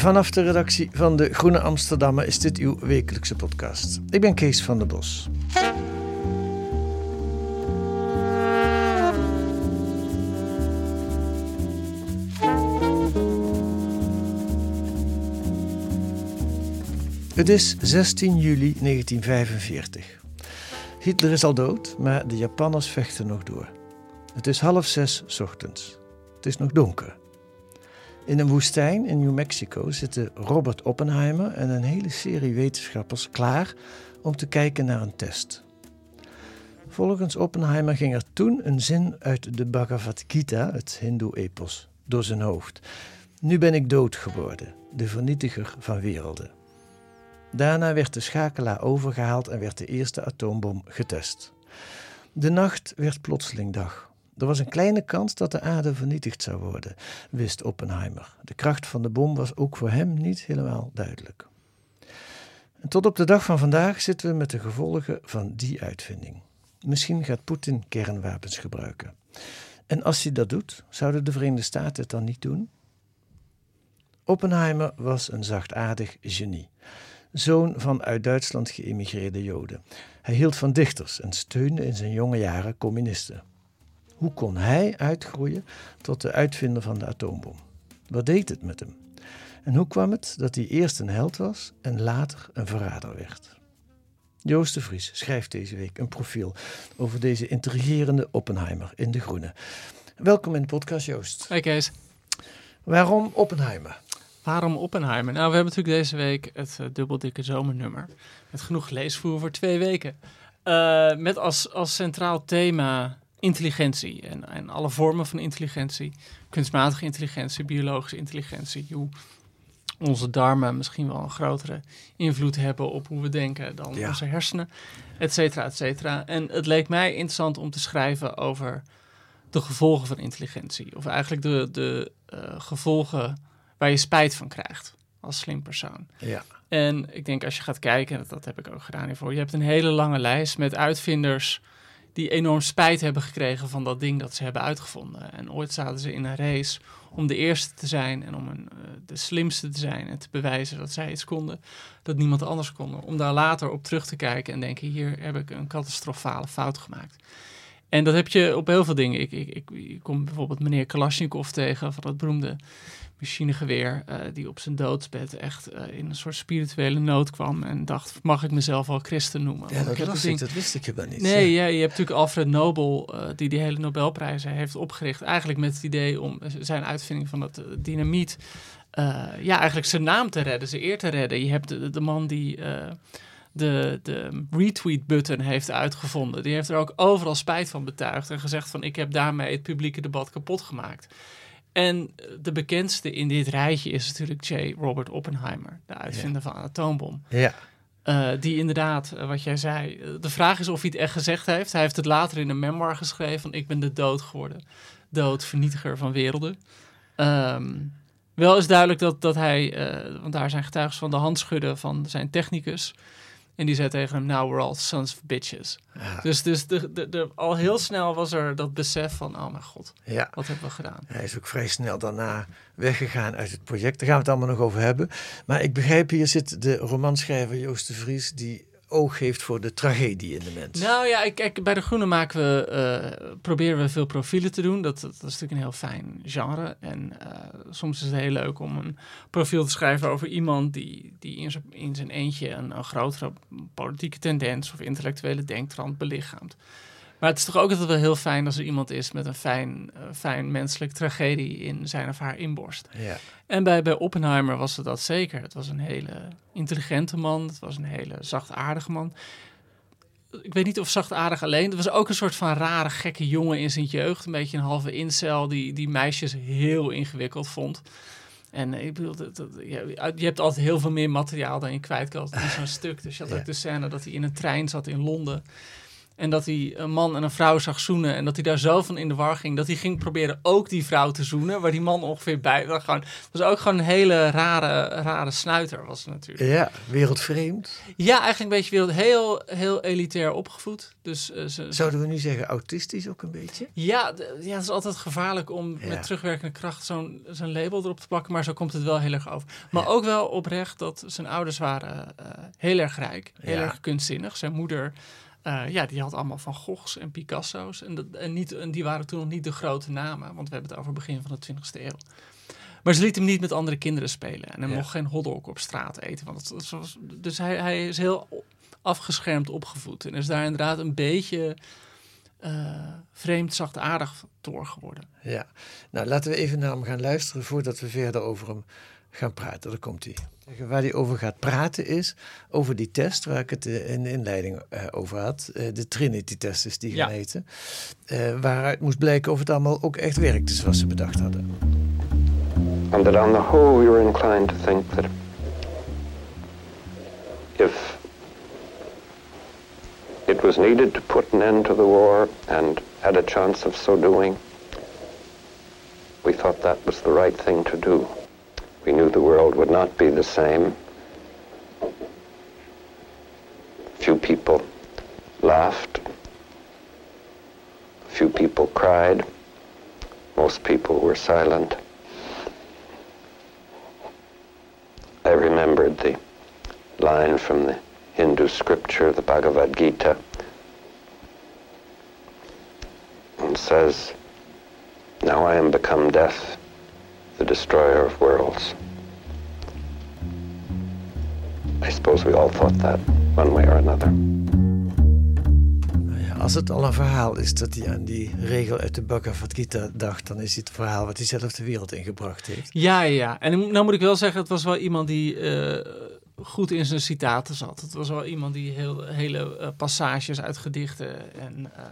vanaf de redactie van de Groene Amsterdammer is dit uw wekelijkse podcast. Ik ben Kees van der Bos. Het is 16 juli 1945. Hitler is al dood, maar de Japanners vechten nog door. Het is half zes ochtends. Het is nog donker. In een woestijn in New Mexico zitten Robert Oppenheimer en een hele serie wetenschappers klaar om te kijken naar een test. Volgens Oppenheimer ging er toen een zin uit de Bhagavad Gita, het Hindoe-epos, door zijn hoofd. Nu ben ik dood geworden, de vernietiger van werelden. Daarna werd de schakelaar overgehaald en werd de eerste atoombom getest. De nacht werd plotseling dag. Er was een kleine kans dat de aarde vernietigd zou worden, wist Oppenheimer. De kracht van de bom was ook voor hem niet helemaal duidelijk. Tot op de dag van vandaag zitten we met de gevolgen van die uitvinding. Misschien gaat Poetin kernwapens gebruiken. En als hij dat doet, zouden de Verenigde Staten het dan niet doen? Oppenheimer was een zachtaardig genie. Zoon van uit Duitsland geëmigreerde Joden. Hij hield van dichters en steunde in zijn jonge jaren communisten. Hoe kon hij uitgroeien tot de uitvinder van de atoombom? Wat deed het met hem? En hoe kwam het dat hij eerst een held was en later een verrader werd? Joost de Vries schrijft deze week een profiel over deze intrigerende Oppenheimer in De Groene. Welkom in de podcast, Joost. Hey Kees, Waarom Oppenheimer? waarom Oppenheimer? Nou, we hebben natuurlijk deze week het eh, dubbeldikke zomernummer. Met genoeg leesvoer voor twee weken. Eh, met als, als centraal thema intelligentie en, en alle vormen van intelligentie. Kunstmatige intelligentie, biologische intelligentie. Hoe onze darmen misschien wel een grotere invloed hebben op hoe we denken dan Ja. onze hersenen, et cetera, et cetera. En het leek mij interessant om te schrijven over de gevolgen van intelligentie. Of eigenlijk de, de eh, gevolgen waar je spijt van krijgt als slim persoon. Ja. En ik denk als je gaat kijken, dat, dat heb ik ook gedaan hiervoor, je hebt een hele lange lijst met uitvinders die enorm spijt hebben gekregen van dat ding dat ze hebben uitgevonden. En ooit zaten ze in een race om de eerste te zijn en om een, eh, de slimste te zijn en te bewijzen dat zij iets konden dat niemand anders kon. Om daar later op terug te kijken en denken, hier heb ik een catastrofale fout gemaakt. En dat heb je op heel veel dingen. Ik, ik, ik, kom bijvoorbeeld meneer Kalashnikov tegen van dat beroemde machinegeweer, eh, die op zijn doodsbed echt eh, in een soort spirituele nood kwam en dacht, mag ik mezelf wel christen noemen? Ja, dat ik ding- dat wist ik helemaal niet. Nee, Ja. ja, je hebt natuurlijk Alfred Nobel, eh, die die hele Nobelprijzen heeft opgericht. Eigenlijk met het idee om zijn uitvinding van dat dynamiet, ja, eigenlijk zijn naam te redden, zijn eer te redden. Je hebt de, de man die de, de retweet-button heeft uitgevonden. Die heeft er ook overal spijt van betuigd en gezegd van ik heb daarmee het publieke debat kapot gemaakt. En de bekendste in dit rijtje is natuurlijk J. Robert Oppenheimer, de uitvinder van een atoombom. Ja. Eh, die inderdaad, eh, wat jij zei, eh, de vraag is of hij het echt gezegd heeft. Hij heeft het later in een memoir geschreven van ik ben de dood geworden. Dood, vernietiger van werelden. Ehm, wel is duidelijk dat, dat hij, want daar zijn getuigen van de handschudden van zijn technicus. En die zei tegen hem, now we're all sons of bitches. Ja. Dus, dus de, de, de, al heel snel was er dat besef van, oh mijn god, ja. wat hebben we gedaan? Hij is ook vrij snel daarna weggegaan uit het project. Daar gaan we het allemaal nog over hebben. Maar ik begrijp, hier zit de romanschrijver Joost de Vries, die oog heeft voor de tragedie in de mens. Nou ja, ik, bij De Groene maken we, eh, proberen we veel profielen te doen. Dat, dat, is natuurlijk een heel fijn genre. En uh, soms is het heel leuk om een profiel te schrijven over iemand die, die in, zijn, in zijn eentje een, een grotere politieke tendens of intellectuele denktrand belichaamt. Maar het is toch ook altijd wel heel fijn als er iemand is met een fijn, uh, fijn menselijk tragedie in zijn of haar inborst. Ja. En bij, bij Oppenheimer was het dat zeker. Het was een hele intelligente man, het was een hele zachtaardige man. Ik weet niet of zachtaardig alleen. Het was ook een soort van rare, gekke jongen in zijn jeugd. Een beetje een halve incel die, die meisjes heel ingewikkeld vond. En ik bedoel, dat, dat, je, je hebt altijd heel veel meer materiaal dan je kwijt kan in zo'n stuk. Dus je had Ja. ook de scène dat hij in een trein zat in Londen. En dat hij een man en een vrouw zag zoenen. En dat hij daar zo van in de war ging. Dat hij ging proberen ook die vrouw te zoenen. Waar die man ongeveer bij was. Gewoon, het was ook gewoon een hele rare, rare snuiter was het natuurlijk. Ja, wereldvreemd. Ja, eigenlijk een beetje wereld, heel, heel elitair opgevoed. Dus eh, ze, Zouden we nu zeggen autistisch ook een beetje? ja, ja, het is altijd gevaarlijk om Ja. met terugwerkende kracht zo'n zo'n label erop te plakken. Maar zo komt het wel heel erg over. Maar ook wel oprecht dat zijn ouders waren eh, heel erg rijk. Heel Ja. erg kunstzinnig. Zijn moeder, eh, ja, die had allemaal Van Goghs en Picasso's. En, dat, en, niet, en die waren toen nog niet de grote namen. Want we hebben het over het begin van de 20e eeuw. Maar ze liet hem niet met andere kinderen spelen. En hij Ja. mocht geen hotdog op straat eten. Want het was, dus hij, hij is heel afgeschermd opgevoed. En is daar inderdaad een beetje eh, vreemd zachtaardig door geworden. Ja. Nou, laten we even naar hem gaan luisteren voordat we verder over hem gaan praten. Daar komt hij. Waar hij over gaat praten is over die test waar ik het eh, in de inleiding eh, over had. Eh, de Trinity-test is die Ja. gaan heten. Eh, waaruit moest blijken of het allemaal ook echt werkte zoals ze bedacht hadden. And that on the whole you're inclined to think that if it was needed to put an end to the war and had a chance of so doing, we thought that was the right thing to do. We knew the world would not be the same. Few people laughed. Few people cried. Most people were silent. I remembered the line from the Hindu scripture, the Bhagavad Gita, and says, Now I am become death, the destroyer of worlds. I suppose we all thought that one way or another. Nou ja, als het al een verhaal is dat hij aan die regel uit de Bhagavad Gita dacht, dan is het het verhaal wat hij zelf de wereld ingebracht heeft. Ja, ja, ja. En nou moet ik wel zeggen, het was wel iemand die eh, goed in zijn citaten zat. Het was wel iemand die heel, hele eh, passages uit gedichten en eh,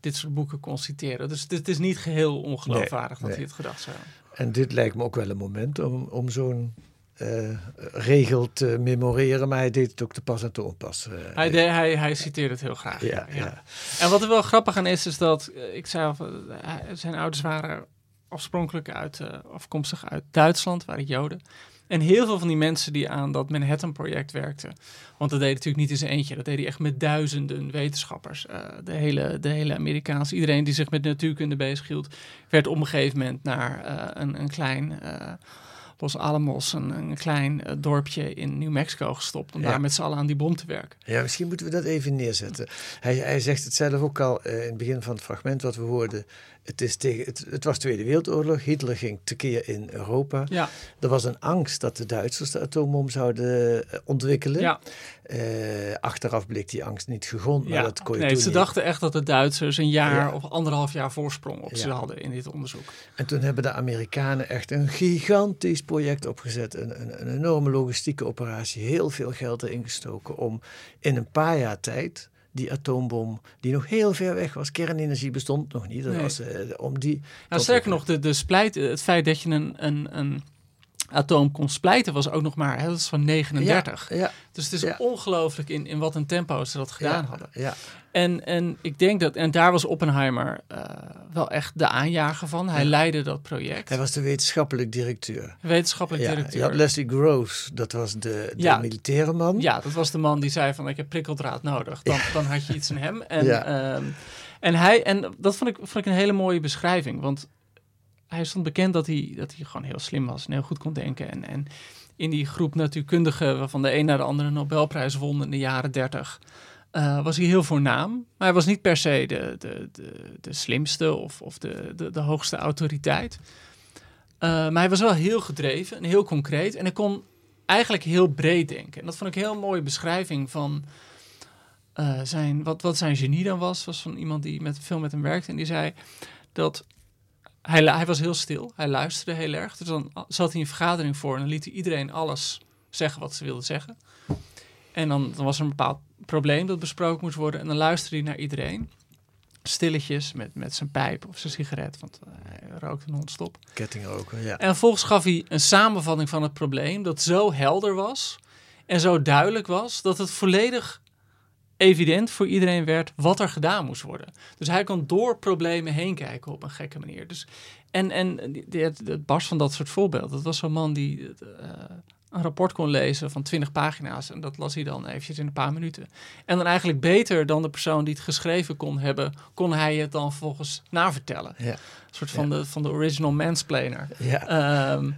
dit soort boeken kon citeren. Dus het is niet geheel ongeloofwaardig Nee, dat nee. hij het gedacht zou hebben. En dit lijkt me ook wel een moment om, om zo'n eh, regel te memoreren, maar hij deed het ook te pas en te onpas. eh. Hij, de- hij, hij citeerde het heel graag. ja, ja. En wat er wel grappig aan is, is dat, eh, ik zei al, zijn ouders waren oorspronkelijk uit, afkomstig uit Duitsland, waren Joden. En heel veel van die mensen die aan dat Manhattan-project werkten, want dat deed natuurlijk niet in zijn eentje, dat deed hij echt met duizenden wetenschappers. Eh, de, hele, de hele Amerikaanse, iedereen die zich met natuurkunde bezighield, werd op een gegeven moment naar eh, een, een klein eh, Los Alamos, een, een klein dorpje in New Mexico gestopt om Ja. daar met z'n allen aan die bom te werken. Ja, misschien moeten we dat even neerzetten. Hij, hij zegt het zelf ook al in het begin van het fragment wat we hoorden. Het, is tegen, het, het was Tweede Wereldoorlog. Hitler ging tekeer in Europa. Ja, Er was een angst dat de Duitsers de atoombom zouden eh, ontwikkelen. ja. Eh, achteraf bleek die angst niet gegrond, maar ja. dat kon je nee, toen ze niet. dachten echt dat de Duitsers een jaar Ja. of anderhalf jaar voorsprong op ze hadden in dit onderzoek. En toen hebben de Amerikanen echt een gigantisch project opgezet. Een, een, een enorme logistieke operatie. Heel veel geld erin gestoken om in een paar jaar tijd die atoombom, die nog heel ver weg was, kernenergie bestond nog niet. Dat Nee. was, eh, om die Nou, sterker nog, de, de splijt, het feit dat je een, een, een atoom kon splijten was ook nog maar, hè, dat is van 39. Ja, ja, Dus het is Ja. ongelooflijk in, in wat een tempo ze dat gedaan ja, hadden. Ja, En, en ik denk dat, en daar was Oppenheimer eh, wel echt de aanjager van. Hij Ja. leidde dat project. hij was de wetenschappelijk directeur. wetenschappelijk Ja, je directeur. had Leslie Groves, dat was de, de Ja. militaire man. Ja, dat was de man die zei van ik heb prikkeldraad nodig. Dan, dan had je iets aan hem. En, Ja. ehm, en, hij, en dat vond ik, vond ik een hele mooie beschrijving. Want hij stond bekend dat hij, dat hij gewoon heel slim was en heel goed kon denken. En, en in die groep natuurkundigen, waarvan de een naar de andere Nobelprijs won in de jaren 30, eh, was hij heel voornaam. Maar hij was niet per se de, de, de, de slimste of, of de, de, de hoogste autoriteit. Eh, maar hij was wel heel gedreven en heel concreet. En hij kon eigenlijk heel breed denken. En dat vond ik een heel mooie beschrijving van eh, zijn, wat, wat zijn genie dan was. Was van iemand die met, veel met hem werkte. En die zei dat hij, hij was heel stil. Hij luisterde heel erg. Dus dan zat hij een vergadering voor en dan liet hij iedereen alles zeggen wat ze wilden zeggen. En dan, dan was er een bepaald probleem dat besproken moest worden. En dan luisterde hij naar iedereen. Stilletjes met, met zijn pijp of zijn sigaret, want eh, hij rookte non-stop. Kettingroken, ja. En vervolgens gaf hij een samenvatting van het probleem dat zo helder was en zo duidelijk was dat het volledig evident voor iedereen werd wat er gedaan moest worden. Dus hij kon door problemen heen kijken op een gekke manier. Dus, en en het, het barst van dat soort voorbeelden. Dat was zo'n man die eh, een rapport kon lezen van 20 pagina's. En dat las hij dan eventjes in een paar minuten. En dan eigenlijk beter dan de persoon die het geschreven kon hebben, kon hij het dan volgens navertellen. Ja. Een soort van, de, van de original mansplainer. Ja. Ehm,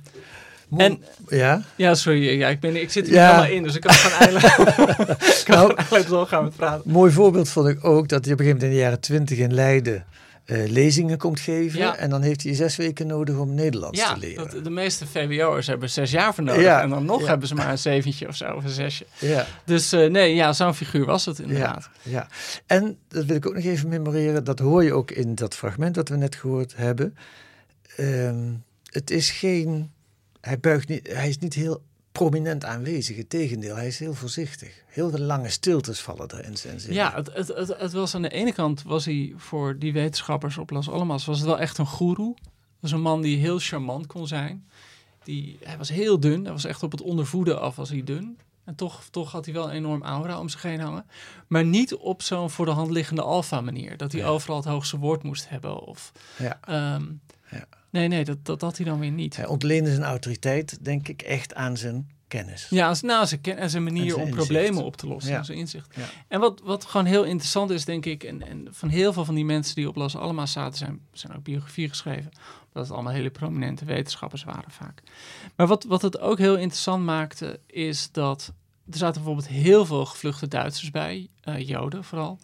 Mo- en ja. ja, sorry, ja, ik, ben, ik zit er Ja. helemaal in, dus ik kan gewoon eigenlijk, Nou, gewoon eigenlijk doorgaan met praten. Mooi voorbeeld vond ik ook dat hij op een gegeven moment in de jaren twintig in Leiden eh, lezingen komt geven. Ja. En dan heeft hij zes weken nodig om Nederlands Ja, te leren. dat, de meeste VWO'ers hebben zes jaar voor nodig. Ja, En dan nog hebben ze maar een zeventje of zo, of een zesje. Ja, Dus eh, nee, ja, zo'n figuur was het inderdaad. ja. En dat wil ik ook nog even memoreren. Dat hoor je ook in dat fragment dat we net gehoord hebben. Ehm, het is geen... Hij, buigt niet, hij is niet heel prominent aanwezig. Integendeel, hij is heel voorzichtig. Heel veel lange stiltes vallen er in zijn zin. Ja, het, het, het, het was aan de ene kant was hij voor die wetenschappers op Las Alamos was het wel echt een goeroe. Dat was een man die heel charmant kon zijn. Die, hij was heel dun. Hij was echt op het ondervoeden af was hij dun. En toch, toch had hij wel een enorm aura om zich heen hangen. Maar niet op zo'n voor de hand liggende alfa manier. Dat hij Ja. overal het hoogste woord moest hebben. Of, Ja. ehm, Ja. Nee, nee, dat, dat had hij dan weer niet. Hij ontleende zijn autoriteit, denk ik, echt aan zijn kennis. Ja, als- nou, zijn, ken- en zijn manier zijn om inzicht. problemen op te lossen. Ja. Zijn inzicht. Ja. En wat, wat gewoon heel interessant is, denk ik, en, en van heel veel van die mensen die op Las Almas zaten, zijn, zijn ook biografieën geschreven. Omdat het allemaal hele prominente wetenschappers waren vaak. Maar wat, wat het ook heel interessant maakte, is dat er zaten bijvoorbeeld heel veel gevluchte Duitsers bij, eh, Joden vooral,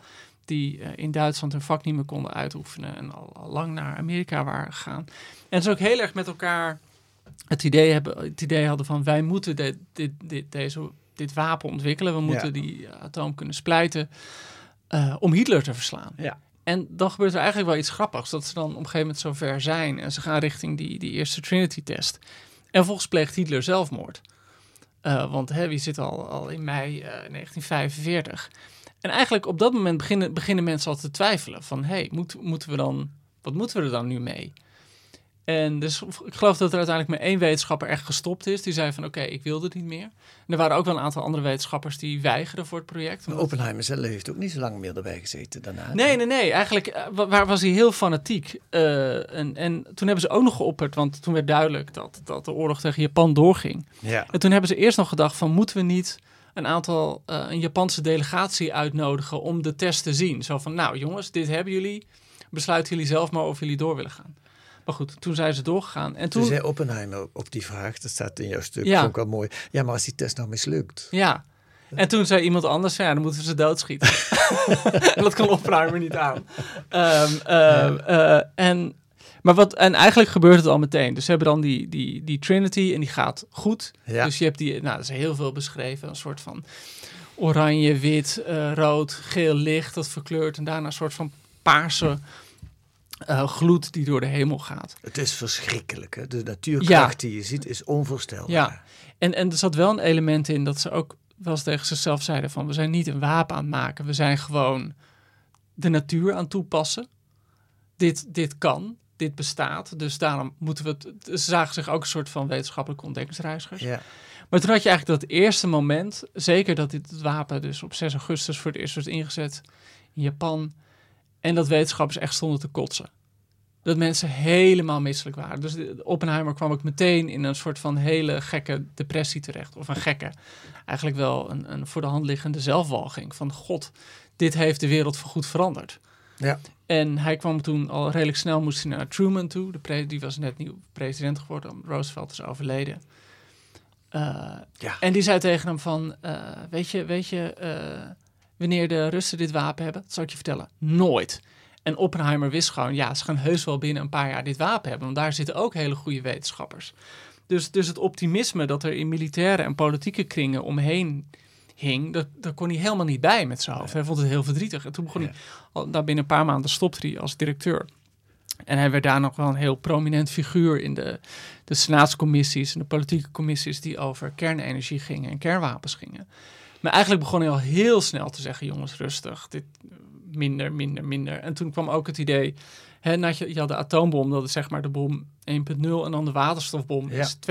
die eh, in Duitsland hun vak niet meer konden uitoefenen en al, al lang naar Amerika waren gegaan. En ze ook heel erg met elkaar het idee, hebben, het idee hadden van wij moeten dit, dit, dit, deze, dit wapen ontwikkelen. We moeten Ja. die eh, atoom kunnen splijten eh, om Hitler te verslaan. Ja. En dan gebeurt er eigenlijk wel iets grappigs. Dat ze dan op een gegeven moment zover zijn en ze gaan richting die, die eerste Trinity-test. En vervolgens pleegt Hitler zelfmoord. Want hè, wie zit al, al in mei eh, 1945. En eigenlijk op dat moment beginnen, beginnen mensen al te twijfelen. Van, hé, hey, moet, moeten we dan, wat moeten we er dan nu mee? En dus ik geloof dat er uiteindelijk maar één wetenschapper echt gestopt is. Die zei van, oké, ik wil dit niet meer. En er waren ook wel een aantal andere wetenschappers die weigerden voor het project. Maar omdat- Oppenheimer zelf heeft ook niet zo lang meer erbij gezeten daarna. Nee, nee, nee. Eigenlijk eh, wa- waar was hij heel fanatiek. Eh, en, en toen hebben ze ook nog geopperd, want toen werd duidelijk dat, dat de oorlog tegen Japan doorging. Ja. En toen hebben ze eerst nog gedacht van, moeten we niet een aantal, eh, een Japanse delegatie uitnodigen om de test te zien? Zo van, nou jongens, dit hebben jullie. Besluiten jullie zelf maar of jullie door willen gaan. Maar goed, toen zijn ze doorgegaan. En Toen zei Oppenheimer op die vraag, dat staat in jouw stuk, Ja. vond ik wel mooi. Ja, maar als die test nou mislukt. Ja. En toen zei iemand anders, ja, dan moeten we ze doodschieten. en dat kon Oppenheimer niet aan. Ehm, ehm, eh, en, maar wat, en eigenlijk gebeurt het al meteen. Dus ze hebben dan die, die, die Trinity en die gaat goed. Ja. Dus je hebt die, nou, dat is heel veel beschreven. Een soort van oranje, wit, eh, rood, geel licht dat verkleurt. En daarna een soort van paarse eh, gloed die door de hemel gaat. Het is verschrikkelijk. Hè? De natuurkracht die je ziet is onvoorstelbaar. Ja, en, en er zat wel een element in dat ze ook wel eens tegen zichzelf zeiden van... we zijn niet een wapen aan het maken, we zijn gewoon de natuur aan toepassen. Dit, dit kan, dit bestaat, dus daarom moeten we het... Ze zagen zich ook een soort van wetenschappelijke ontdekkingsreizigers. Ja. Maar toen had je eigenlijk dat eerste moment, zeker dat dit wapen dus op 6 augustus voor het eerst werd ingezet in Japan. En dat wetenschappers echt stonden te kotsen. Dat mensen helemaal misselijk waren. Dus Oppenheimer kwam ook meteen in een soort van hele gekke depressie terecht. Of een gekke, eigenlijk wel een, een voor de hand liggende zelfwalging. Van god, dit heeft de wereld voorgoed veranderd. Ja. En hij kwam toen al redelijk snel, moest hij naar Truman toe. De die was net nieuw president geworden, Roosevelt is overleden. Eh, Ja. En die zei tegen hem van, eh, weet je, weet je eh, wanneer de Russen dit wapen hebben? Dat zal ik je vertellen. Nooit. En Oppenheimer wist gewoon, ja, ze gaan heus wel binnen een paar jaar dit wapen hebben. Want daar zitten ook hele goede wetenschappers. Dus, dus het optimisme dat er in militaire en politieke kringen omheen hing, dat, daar kon hij helemaal niet bij met zijn hoofd. Hij vond het heel verdrietig. En toen begon hij, al, daar binnen een paar maanden stopte hij als directeur. En hij werd daar nog wel een heel prominent figuur in de, de senaatscommissies en de politieke commissies die over kernenergie gingen en kernwapens gingen. Maar eigenlijk begon hij al heel snel te zeggen, jongens, rustig, dit minder, minder, minder. En toen kwam ook het idee, hè, nou, je, je had de atoombom, dat is zeg maar de bom 1.0 en dan de waterstofbom Ja. is 2.0.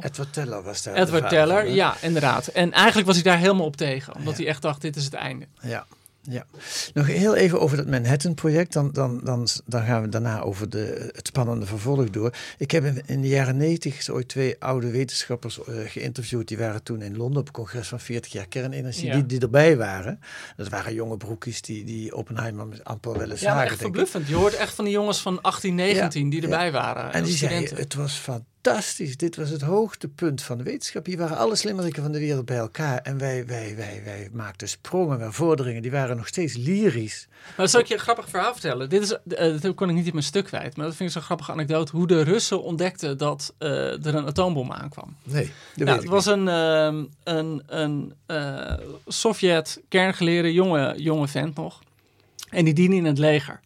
Edward Teller was daar. Edward Teller, van, ja, inderdaad. En eigenlijk was hij daar helemaal op tegen, omdat Ja. hij echt dacht, dit is het einde. Ja, ja. Nog heel even over het Manhattan-project. Dan, dan, dan, dan gaan we daarna over de, het spannende vervolg door. Ik heb in, in de jaren negentig zo ooit twee oude wetenschappers eh, geïnterviewd. Die waren toen in Londen op het congres van 40 jaar kernenergie. Ja. Die, die erbij waren. Dat waren jonge broekjes die, die Oppenheimer met amper wel eens Ja, maar echt verbluffend. Je hoort echt van die jongens van 18, 19 die erbij ja. waren. En die zeiden, het was fantastisch. Dit was het hoogtepunt van de wetenschap. Hier waren alle slimmeriken van de wereld bij elkaar. En wij, wij, wij, wij maakten sprongen en vorderingen. Die waren nog steeds lyrisch. Maar zal ik je een grappig verhaal vertellen. Dit is, eh, dat kon ik niet in mijn stuk kwijt. Maar dat vind ik zo'n grappige anekdote. Hoe de Russen ontdekten dat eh, er een atoombom aankwam. Nee, dat Nou, het was niet. een, ehm, een, een eh, Sovjet kerngeleerde jonge, jonge vent nog. En die diende in het leger.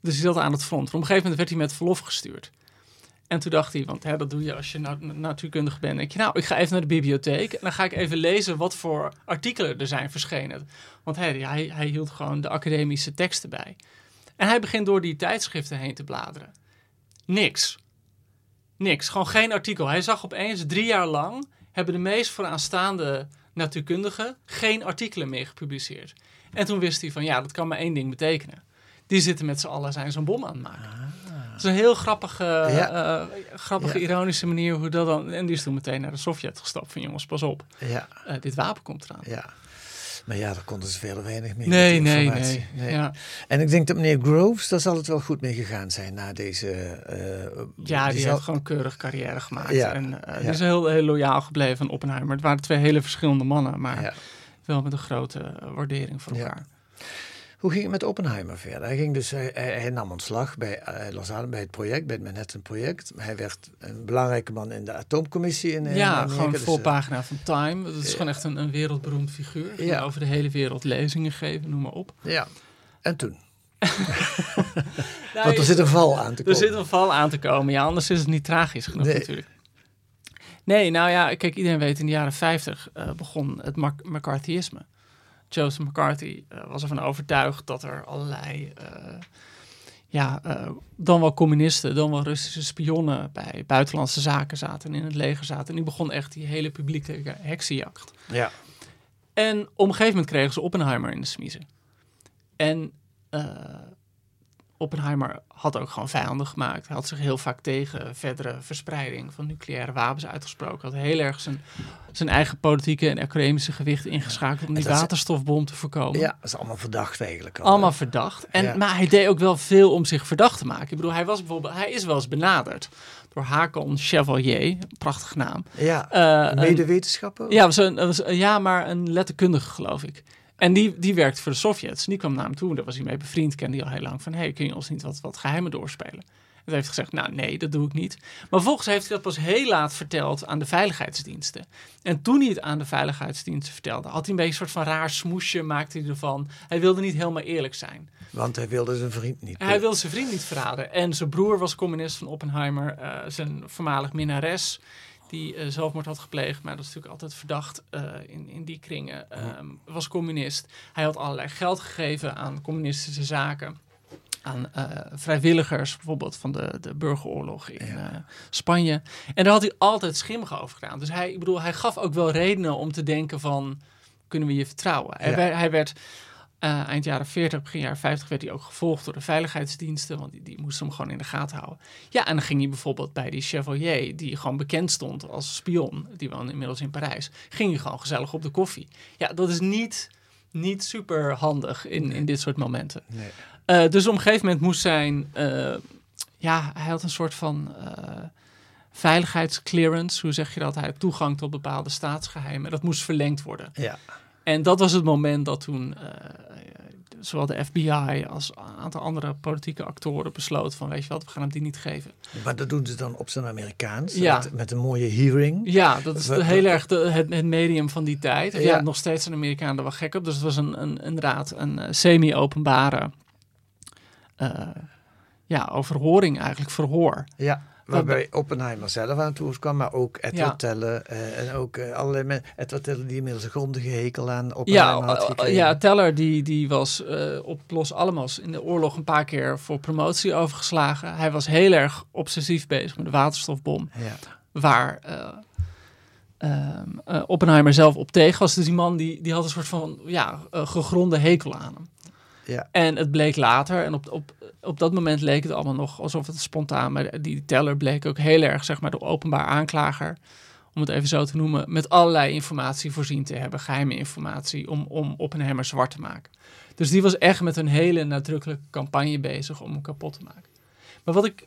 Dus die zat aan het front. Op een gegeven moment werd hij met verlof gestuurd. En toen dacht hij, want hè, dat doe je als je na- natuurkundige bent. Je, nou, ik ga even naar de bibliotheek. En dan ga ik even lezen wat voor artikelen er zijn verschenen. Want hij, hij, hij hield gewoon de academische teksten bij. En hij begint door die tijdschriften heen te bladeren. Niks. Niks. Gewoon geen artikel. Hij zag opeens drie jaar lang hebben de meest vooraanstaande natuurkundigen geen artikelen meer gepubliceerd. En toen wist hij van ja, dat kan maar één ding betekenen. Die zitten met z'n allen zijn zo'n bom aan het maken. Dat is een heel grappige, Ja. eh, grappige Ja. ironische manier hoe dat dan... En die is toen meteen naar de Sovjet gestapt van jongens, pas op. Ja, eh, dit wapen komt eraan. ja. Maar ja, daar konden ze verder weinig mee. Nee, nee, informatie. nee. Ja, En ik denk dat meneer Groves, daar zal het wel goed mee gegaan zijn na deze... eh, ja die, zal- heeft gewoon keurig carrière gemaakt. Ja, En ja. is heel, heel loyaal gebleven aan Oppenheimer. Het waren twee hele verschillende mannen, maar wel met een grote waardering voor Ja. elkaar. Hoe ging het met Oppenheimer verder? Hij, ging dus, hij, nam ontslag bij, eh, aan bij het project, bij het Manhattan-project. Hij werd een belangrijke man in de atoomcommissie in, in Ja, Amerika. gewoon Dus, eh, voorpagina van Time. Dat is gewoon echt een, een wereldberoemd figuur. Ja. Over de hele wereld lezingen geven, noem maar op. ja, en toen? Nou, Want er zit een val aan te Er komen. zit een val aan te komen, ja, anders is het niet tragisch genoeg Nee. natuurlijk. Nee, nou ja, kijk, iedereen weet in de jaren 50 eh, begon het Mac- McCarthyisme. Joseph McCarthy eh, was ervan overtuigd dat er allerlei, eh, ja, eh, dan wel communisten, dan wel Russische spionnen bij buitenlandse zaken zaten en in het leger zaten. En die begon echt die hele publieke heksenjacht. Ja, En op een gegeven moment kregen ze Oppenheimer in de smiezen. En eh, Oppenheimer had ook gewoon vijanden gemaakt. Hij had zich heel vaak tegen verdere verspreiding van nucleaire wapens uitgesproken. Had heel erg zijn, zijn eigen politieke en economische gewicht ingeschakeld om die waterstofbom te voorkomen. ja, dat is allemaal verdacht eigenlijk. al, Allemaal verdacht. En, Ja. Maar hij deed ook wel veel om zich verdacht te maken. Ik bedoel, hij, was bijvoorbeeld, hij is wel eens benaderd door Hakon Chevalier, een prachtige naam. Ja, medewetenschapper? ja, was een, was, ja, maar een letterkundige, geloof ik. En die, die werkte voor de Sovjets. En die kwam naar hem toe. Daar was hij mee bevriend. Kende hij al heel lang. Van, hey, kun je ons niet wat, wat geheimen doorspelen? En hij heeft gezegd, nou nee, dat doe ik niet. Maar vervolgens heeft hij dat pas heel laat verteld aan de veiligheidsdiensten. En toen hij het aan de veiligheidsdiensten vertelde, had hij een beetje een soort van raar smoesje, maakte hij ervan. Hij wilde niet helemaal eerlijk zijn. Want hij wilde zijn vriend niet. Hij wilde zijn vriend niet verraden. En zijn broer was communist van Oppenheimer. eh, zijn voormalig minnares, die eh, zelfmoord had gepleegd. Maar dat is natuurlijk altijd verdacht eh, in, in die kringen. ehm, was communist. Hij had allerlei geld gegeven aan communistische zaken. Aan eh, vrijwilligers, bijvoorbeeld van de, de burgeroorlog in Spanje. En daar had hij altijd schimmig over gedaan. Dus hij, ik bedoel, hij gaf ook wel redenen om te denken van... kunnen we je vertrouwen? Hij, Ja. werd, hij werd eh, eind jaren 40, begin jaren 50 werd hij ook gevolgd door de veiligheidsdiensten, want die, die moesten hem gewoon in de gaten houden. Ja, en dan ging hij bijvoorbeeld bij die Chevalier, die gewoon bekend stond als spion, die woonde inmiddels in Parijs, ging hij gewoon gezellig op de koffie. Ja, dat is niet, niet super handig in, in dit soort momenten. Nee. Eh, dus op een gegeven moment moest zijn, eh, ja, hij had een soort van, veiligheidsclearance, hoe zeg je dat? Hij had toegang tot bepaalde staatsgeheimen. Dat moest verlengd worden. Ja. En dat was het moment dat toen eh, zowel de FBI als een aantal andere politieke actoren besloten van, weet je wat, we gaan hem die niet geven. Maar dat doen ze dan op zijn Amerikaans, Ja. met, met een mooie hearing. Ja, dat is We- heel we- erg de, het, het medium van die tijd. Ja. Ja. nog steeds een Amerikaan er wel gek op. Dus het was een, een, inderdaad een eh, semi-openbare eh, ja, overhoring eigenlijk, verhoor. Ja, waarbij Oppenheimer zelf aan het woord kwam, maar ook Edward Ja. Teller eh, en ook eh, allerlei mensen. Edward Teller die inmiddels een grondige hekel aan Ja, Oppenheimer had eh, gekregen. ja, Teller die, die was op Los Alamos in de oorlog een paar keer voor promotie overgeslagen. Hij was heel erg obsessief bezig met de waterstofbom. Ja. waar eh, ehm, eh, Oppenheimer zelf op tegen was. Dus die man die, die had een soort van ja, gegronde hekel aan hem. En het bleek later, en op, op, op dat moment leek het allemaal nog alsof het spontaan, maar die teller bleek ook heel erg, zeg maar, de openbaar aanklager, om het even zo te noemen, met allerlei informatie voorzien te hebben, geheime informatie, om, om Oppenheimer zwart te maken. Dus die was echt met een hele nadrukkelijke campagne bezig om hem kapot te maken. Maar wat ik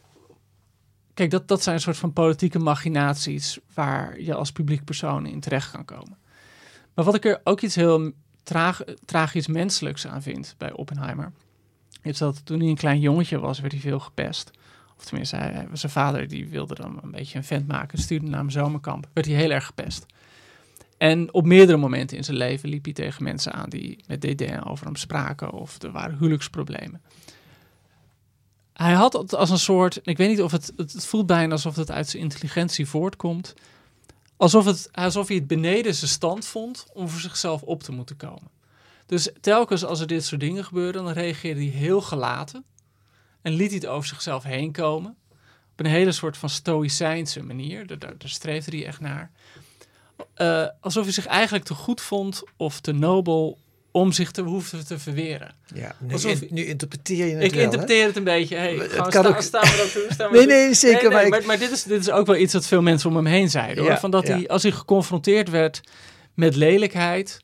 Kijk, dat, dat zijn een soort van politieke machinaties waar je als publiek persoon in terecht kan komen. Maar wat ik er ook iets heel traag, tragisch menselijks aan vind bij Oppenheimer, is dat toen hij een klein jongetje was, werd hij veel gepest. Of tenminste, hij, zijn vader die wilde dan een beetje een vent maken, stuurde naar een zomerkamp. Werd hij heel erg gepest. En op meerdere momenten in zijn leven liep hij tegen mensen aan die met dédain over hem spraken of er waren huwelijksproblemen. Hij had het als een soort, ik weet niet of het, het voelt bijna alsof het uit zijn intelligentie voortkomt. Alsof, het, alsof hij het beneden zijn stand vond om voor zichzelf op te moeten komen. Dus telkens als er dit soort dingen gebeurden, dan reageerde hij heel gelaten. En liet hij het over zichzelf heen komen. Op een hele soort van stoïcijnse manier. Daar, daar, streefde hij echt naar. Eh, alsof hij zich eigenlijk te goed vond of te nobel om zich te hoeven te verweren. Ja, nu, Alsof- in- nu interpreteer je het Ik wel, hè? interpreteer het een beetje. Hey, Het kan sta, ook- staan we dat toe? Staan we Nee, nee, zeker, maar ik- maar, dit, is, dit is ook wel iets dat veel mensen om hem heen zeiden. Hoor. Van dat ja. hij, als hij geconfronteerd werd met lelijkheid,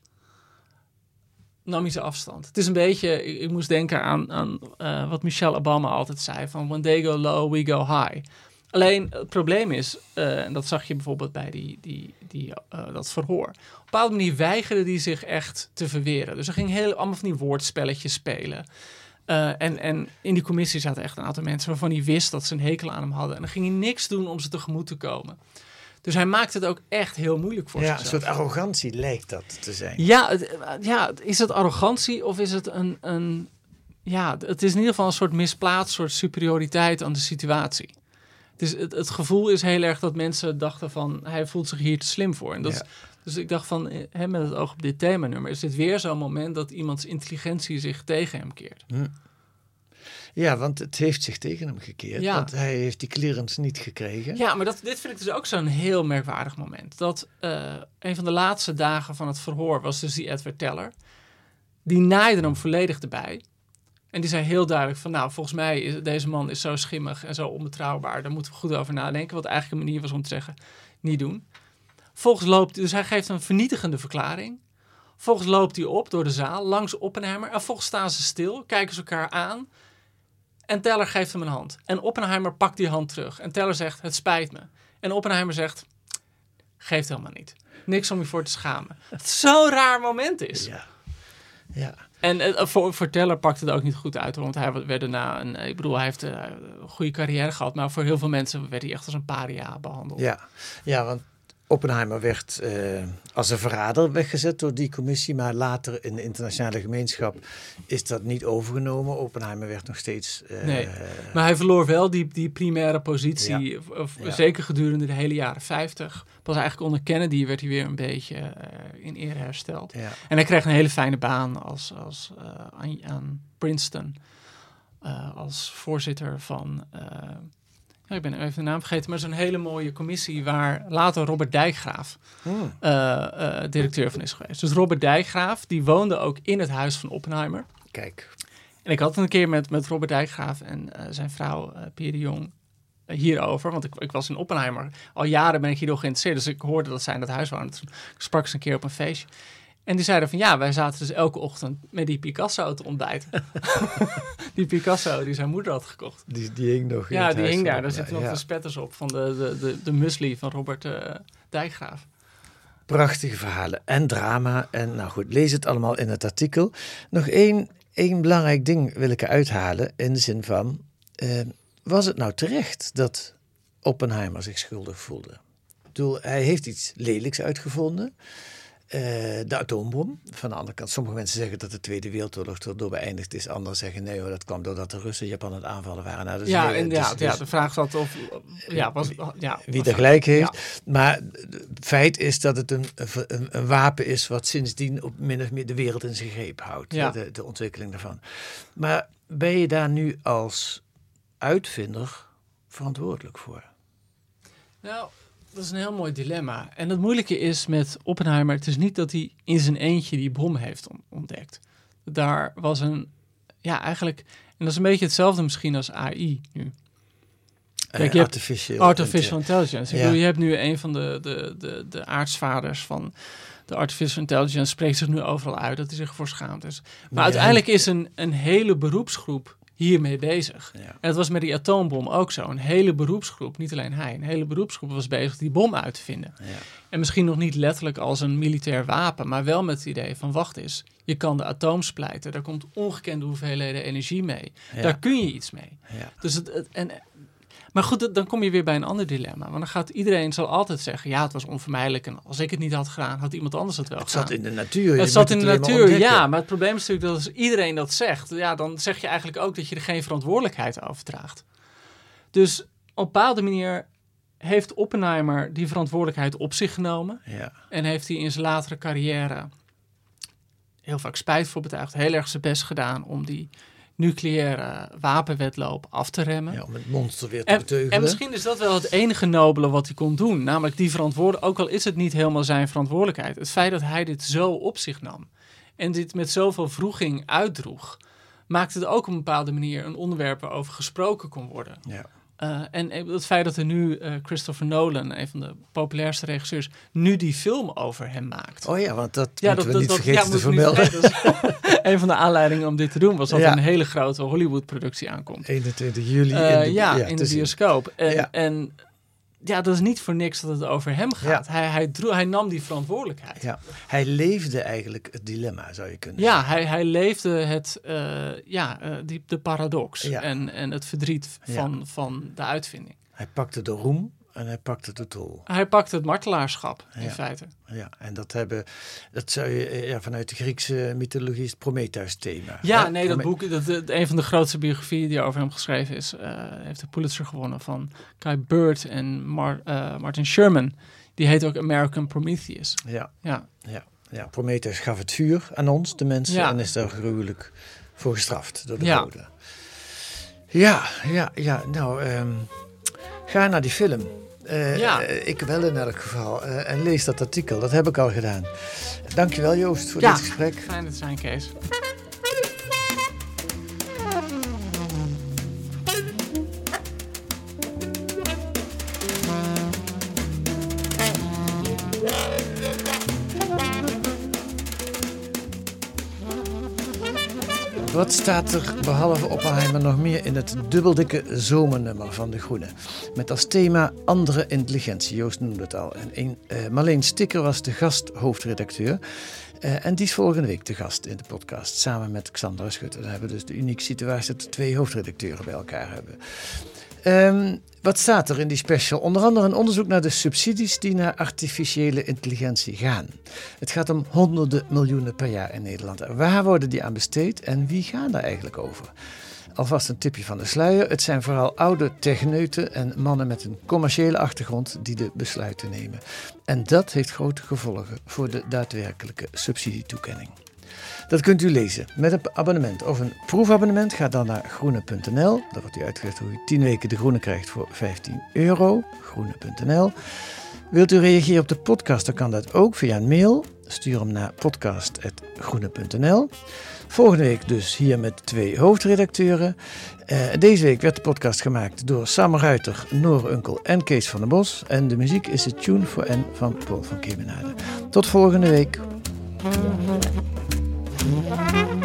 nam hij zijn afstand. Het is een beetje, ik, ik moest denken aan, aan eh, wat Michelle Obama altijd zei: van when they go low, we go high. Alleen het probleem is, eh, en dat zag je bijvoorbeeld bij die, die, die, eh, dat verhoor. Op een bepaalde manier weigerde hij zich echt te verweren. Dus er ging heel, allemaal van die woordspelletjes spelen. Eh, en, en in die commissie zaten echt een aantal mensen waarvan hij wist dat ze een hekel aan hem hadden. En dan ging hij niks doen om ze tegemoet te komen. Dus hij maakte het ook echt heel moeilijk voor Ja, een soort arrogantie lijkt dat te zijn. Ja, het, ja, is het arrogantie of is het een, een... Ja, het is in ieder geval een soort misplaatst soort superioriteit aan de situatie. Het, is, het, het gevoel is heel erg dat mensen dachten van... hij voelt zich hier te slim voor. En dat is- dus ik dacht van, eh, hè, met het oog op dit themanummer... is dit weer zo'n moment dat iemands intelligentie zich tegen hem keert. Ja, want het heeft zich tegen hem gekeerd. Ja. Want hij heeft die clearance niet gekregen. Ja, maar dat, dit vind ik dus ook zo'n heel merkwaardig moment. Dat eh, een van de laatste dagen van het verhoor was dus die Edward Teller. Die naaide hem volledig erbij. En die zei heel duidelijk van, nou, volgens mij is deze man is zo schimmig en zo onbetrouwbaar. Daar moeten we goed over nadenken. Wat eigenlijk een manier was om te zeggen, niet doen. Volgens loopt, dus hij geeft een vernietigende verklaring. Volgens loopt hij op door de zaal, langs Oppenheimer. En volgens staan ze stil, kijken ze elkaar aan. En Teller geeft hem een hand. En Oppenheimer pakt die hand terug. En Teller zegt, het spijt me. En Oppenheimer zegt, geeft helemaal niet. Niks om je voor te schamen. Het zo'n raar moment is. Ja. Ja. En eh, voor, voor Teller pakt het ook niet goed uit. Want hij werd daarna een... Ik bedoel, hij heeft eh, een goede carrière gehad. Maar voor heel veel mensen werd hij echt als een paria behandeld. Ja. ja, want Oppenheimer werd eh, als een verrader weggezet door die commissie. Maar later in de internationale gemeenschap is dat niet overgenomen. Oppenheimer werd nog steeds... eh, Nee. Maar hij verloor wel die, die primaire positie, Ja. of- of Ja. zeker gedurende de hele jaren 50. Pas eigenlijk onder Kennedy werd hij weer een beetje eh, in ere hersteld. Ja. En hij kreeg een hele fijne baan als, als, eh, aan, aan Princeton. eh, als voorzitter van, ik ben even de naam vergeten, maar zo'n hele mooie commissie waar later Robert Dijkgraaf Hmm. eh, eh, directeur van is geweest. Dus Robert Dijkgraaf, die woonde ook in het huis van Oppenheimer. Kijk. En ik had een keer met, met Robert Dijkgraaf en eh, zijn vrouw Pierre de Jong hierover. Want ik, ik was in Oppenheimer. Al jaren ben ik hierover geïnteresseerd. Dus ik hoorde dat zij in dat huis wonen. Toen sprak ze een keer op een feestje. En die zeiden van ja, wij zaten dus elke ochtend met die Picasso te ontbijten. die Picasso die zijn moeder had gekocht. Die, die hing nog in Ja, die hing daar. Daar ja, zitten nog ja. de spetters op van de, de, de, de muesli van Robert eh, Dijkgraaf. Prachtige verhalen en drama. En nou goed, lees het allemaal in het artikel. Nog één, één belangrijk ding wil ik eruit halen. In de zin van, eh, was het nou terecht dat Oppenheimer zich schuldig voelde? Ik bedoel, hij heeft iets lelijks uitgevonden. Eh, de atoombom. Van de andere kant, sommige mensen zeggen dat de Tweede Wereldoorlog erdoor beëindigd is. Anderen zeggen nee hoor, dat kwam doordat de Russen Japan aan het aanvallen waren. Nou, ja, inderdaad. dus- ja, dus- de vraag zat of... Ja, was, ja, wie er gelijk heeft. Ja. Maar het feit is dat het een, een, een wapen is wat sindsdien op min of meer de wereld in zijn greep houdt. Ja. De, de ontwikkeling daarvan. Maar ben je daar nu als uitvinder verantwoordelijk voor? Nou, dat is een heel mooi dilemma. En het moeilijke is met Oppenheimer, het is niet dat hij in zijn eentje die bom heeft on- ontdekt. Daar was een, ja eigenlijk, en dat is een beetje hetzelfde misschien als AI nu. Kijk, Eh, je hebt artificial, Artificial intelligence. Ik Ja. bedoel, je hebt nu een van de, de, de, de aartsvaders van de artificial intelligence spreekt zich nu overal uit dat hij zich voor schaamt. Dus. Maar Ja. uiteindelijk is een, een hele beroepsgroep hiermee bezig. Ja. En het was met die atoombom ook zo. Een hele beroepsgroep, niet alleen hij, een hele beroepsgroep was bezig die bom uit te vinden. Ja. En misschien nog niet letterlijk als een militair wapen, maar wel met het idee van wacht eens, je kan de atoom splijten, daar komt ongekende hoeveelheden energie mee. Ja. Daar kun je iets mee. Ja. Dus het, het- en, maar goed, dan kom je weer bij een ander dilemma. Want dan gaat iedereen zal altijd zeggen, ja, het was onvermijdelijk. En als ik het niet had gedaan, had iemand anders het wel Het gedaan. zat in de natuur. het zat in de natuur, ontdekken. ja. Maar het probleem is natuurlijk dat als iedereen dat zegt, ja, dan zeg je eigenlijk ook dat je er geen verantwoordelijkheid overdraagt. Dus op een bepaalde manier heeft Oppenheimer die verantwoordelijkheid op zich genomen. Ja. En heeft hij in zijn latere carrière heel vaak spijt voor betuigd. Heel erg zijn best gedaan om die nucleaire wapenwedloop af te remmen. ja, om het monster weer te En, beteugelen. en misschien is dat wel het enige nobele wat hij kon doen. Namelijk die verantwoordelijk, ook al is het niet helemaal zijn verantwoordelijkheid. Het feit dat hij dit zo op zich nam en dit met zoveel vroeging uitdroeg, maakte het ook op een bepaalde manier een onderwerp waarover gesproken kon worden. Ja. Eh, en het feit dat er nu eh, Christopher Nolan, een van de populairste regisseurs, nu die film over hem maakt. Oh ja, want dat moeten we niet vergeten ja, te moeten we vermelden. niet vergeten. Dat is een van de aanleidingen om dit te doen was dat Ja. er een hele grote Hollywood-productie aankomt. 21 juli Eh, in de, ja, in te de bioscoop. En en ja, dat is niet voor niks dat het over hem gaat. Hij, hij, droeg, hij nam die verantwoordelijkheid. Ja, hij leefde eigenlijk het dilemma, zou je kunnen Ja, zeggen. hij, hij leefde het, eh, ja, eh, die, de paradox Ja. en, en het verdriet van, van de uitvinding. Hij pakte de roem en hij pakte de tol. Hij pakte het martelaarschap, in Ja. feite. Ja, en dat hebben, dat zou je eh, ja, vanuit de Griekse mythologie is het Prometheus-thema. Ja, Hè? nee, dat boek, dat, dat- een van de grootste biografieën die over hem geschreven is, eh, heeft de Pulitzer gewonnen van Kai Bird en Mar- eh, Martin Sherman. Die heet ook American Prometheus. Ja, Ja, ja, ja, Prometheus gaf het vuur aan ons, de mensen, Ja. en is daar gruwelijk voor gestraft door de Ja. goden. Ja, ja, ja, nou, ehm, ga naar die film. Eh, Ja. eh, ik wel in elk geval. eh, en lees dat artikel, dat heb ik al gedaan. Dankjewel Joost voor Ja. dit gesprek. fijn dat zijn, Kees. Wat staat er behalve Oppenheimer nog meer in het dubbeldikke zomernummer van De Groene? Met als thema andere intelligentie, Joost noemde het al. En een, eh, Marleen Stikker was de gasthoofdredacteur. Eh, en die is volgende week de gast in de podcast, samen met Xandra Schutte. Dan hebben we dus de unieke situatie dat we twee hoofdredacteuren bij elkaar hebben. Ehm, wat staat er in die special? Onder andere een onderzoek naar de subsidies die naar artificiële intelligentie gaan. Het gaat om honderden miljoenen per jaar in Nederland. Waar worden die aan besteed en wie gaan daar eigenlijk over? Alvast een tipje van de sluier. Het zijn vooral oude techneuten en mannen met een commerciële achtergrond die de besluiten nemen. En dat heeft grote gevolgen voor de daadwerkelijke subsidietoekenning. Dat kunt u lezen met een abonnement of een proefabonnement. Ga dan naar groene.nl. Daar wordt u uitgelegd hoe u 10 weken de groene krijgt voor 15 euro. Groene.nl. Wilt u reageren op de podcast, dan kan dat ook via een mail. Stuur hem naar podcast.groene.nl. Volgende week dus hier met twee hoofdredacteuren. Eh, deze week werd de podcast gemaakt door Sam Ruiter, Noor Unkel en Kees van der Bos. En de muziek is de Tune for N van Paul van Kemenade. Tot volgende week. Música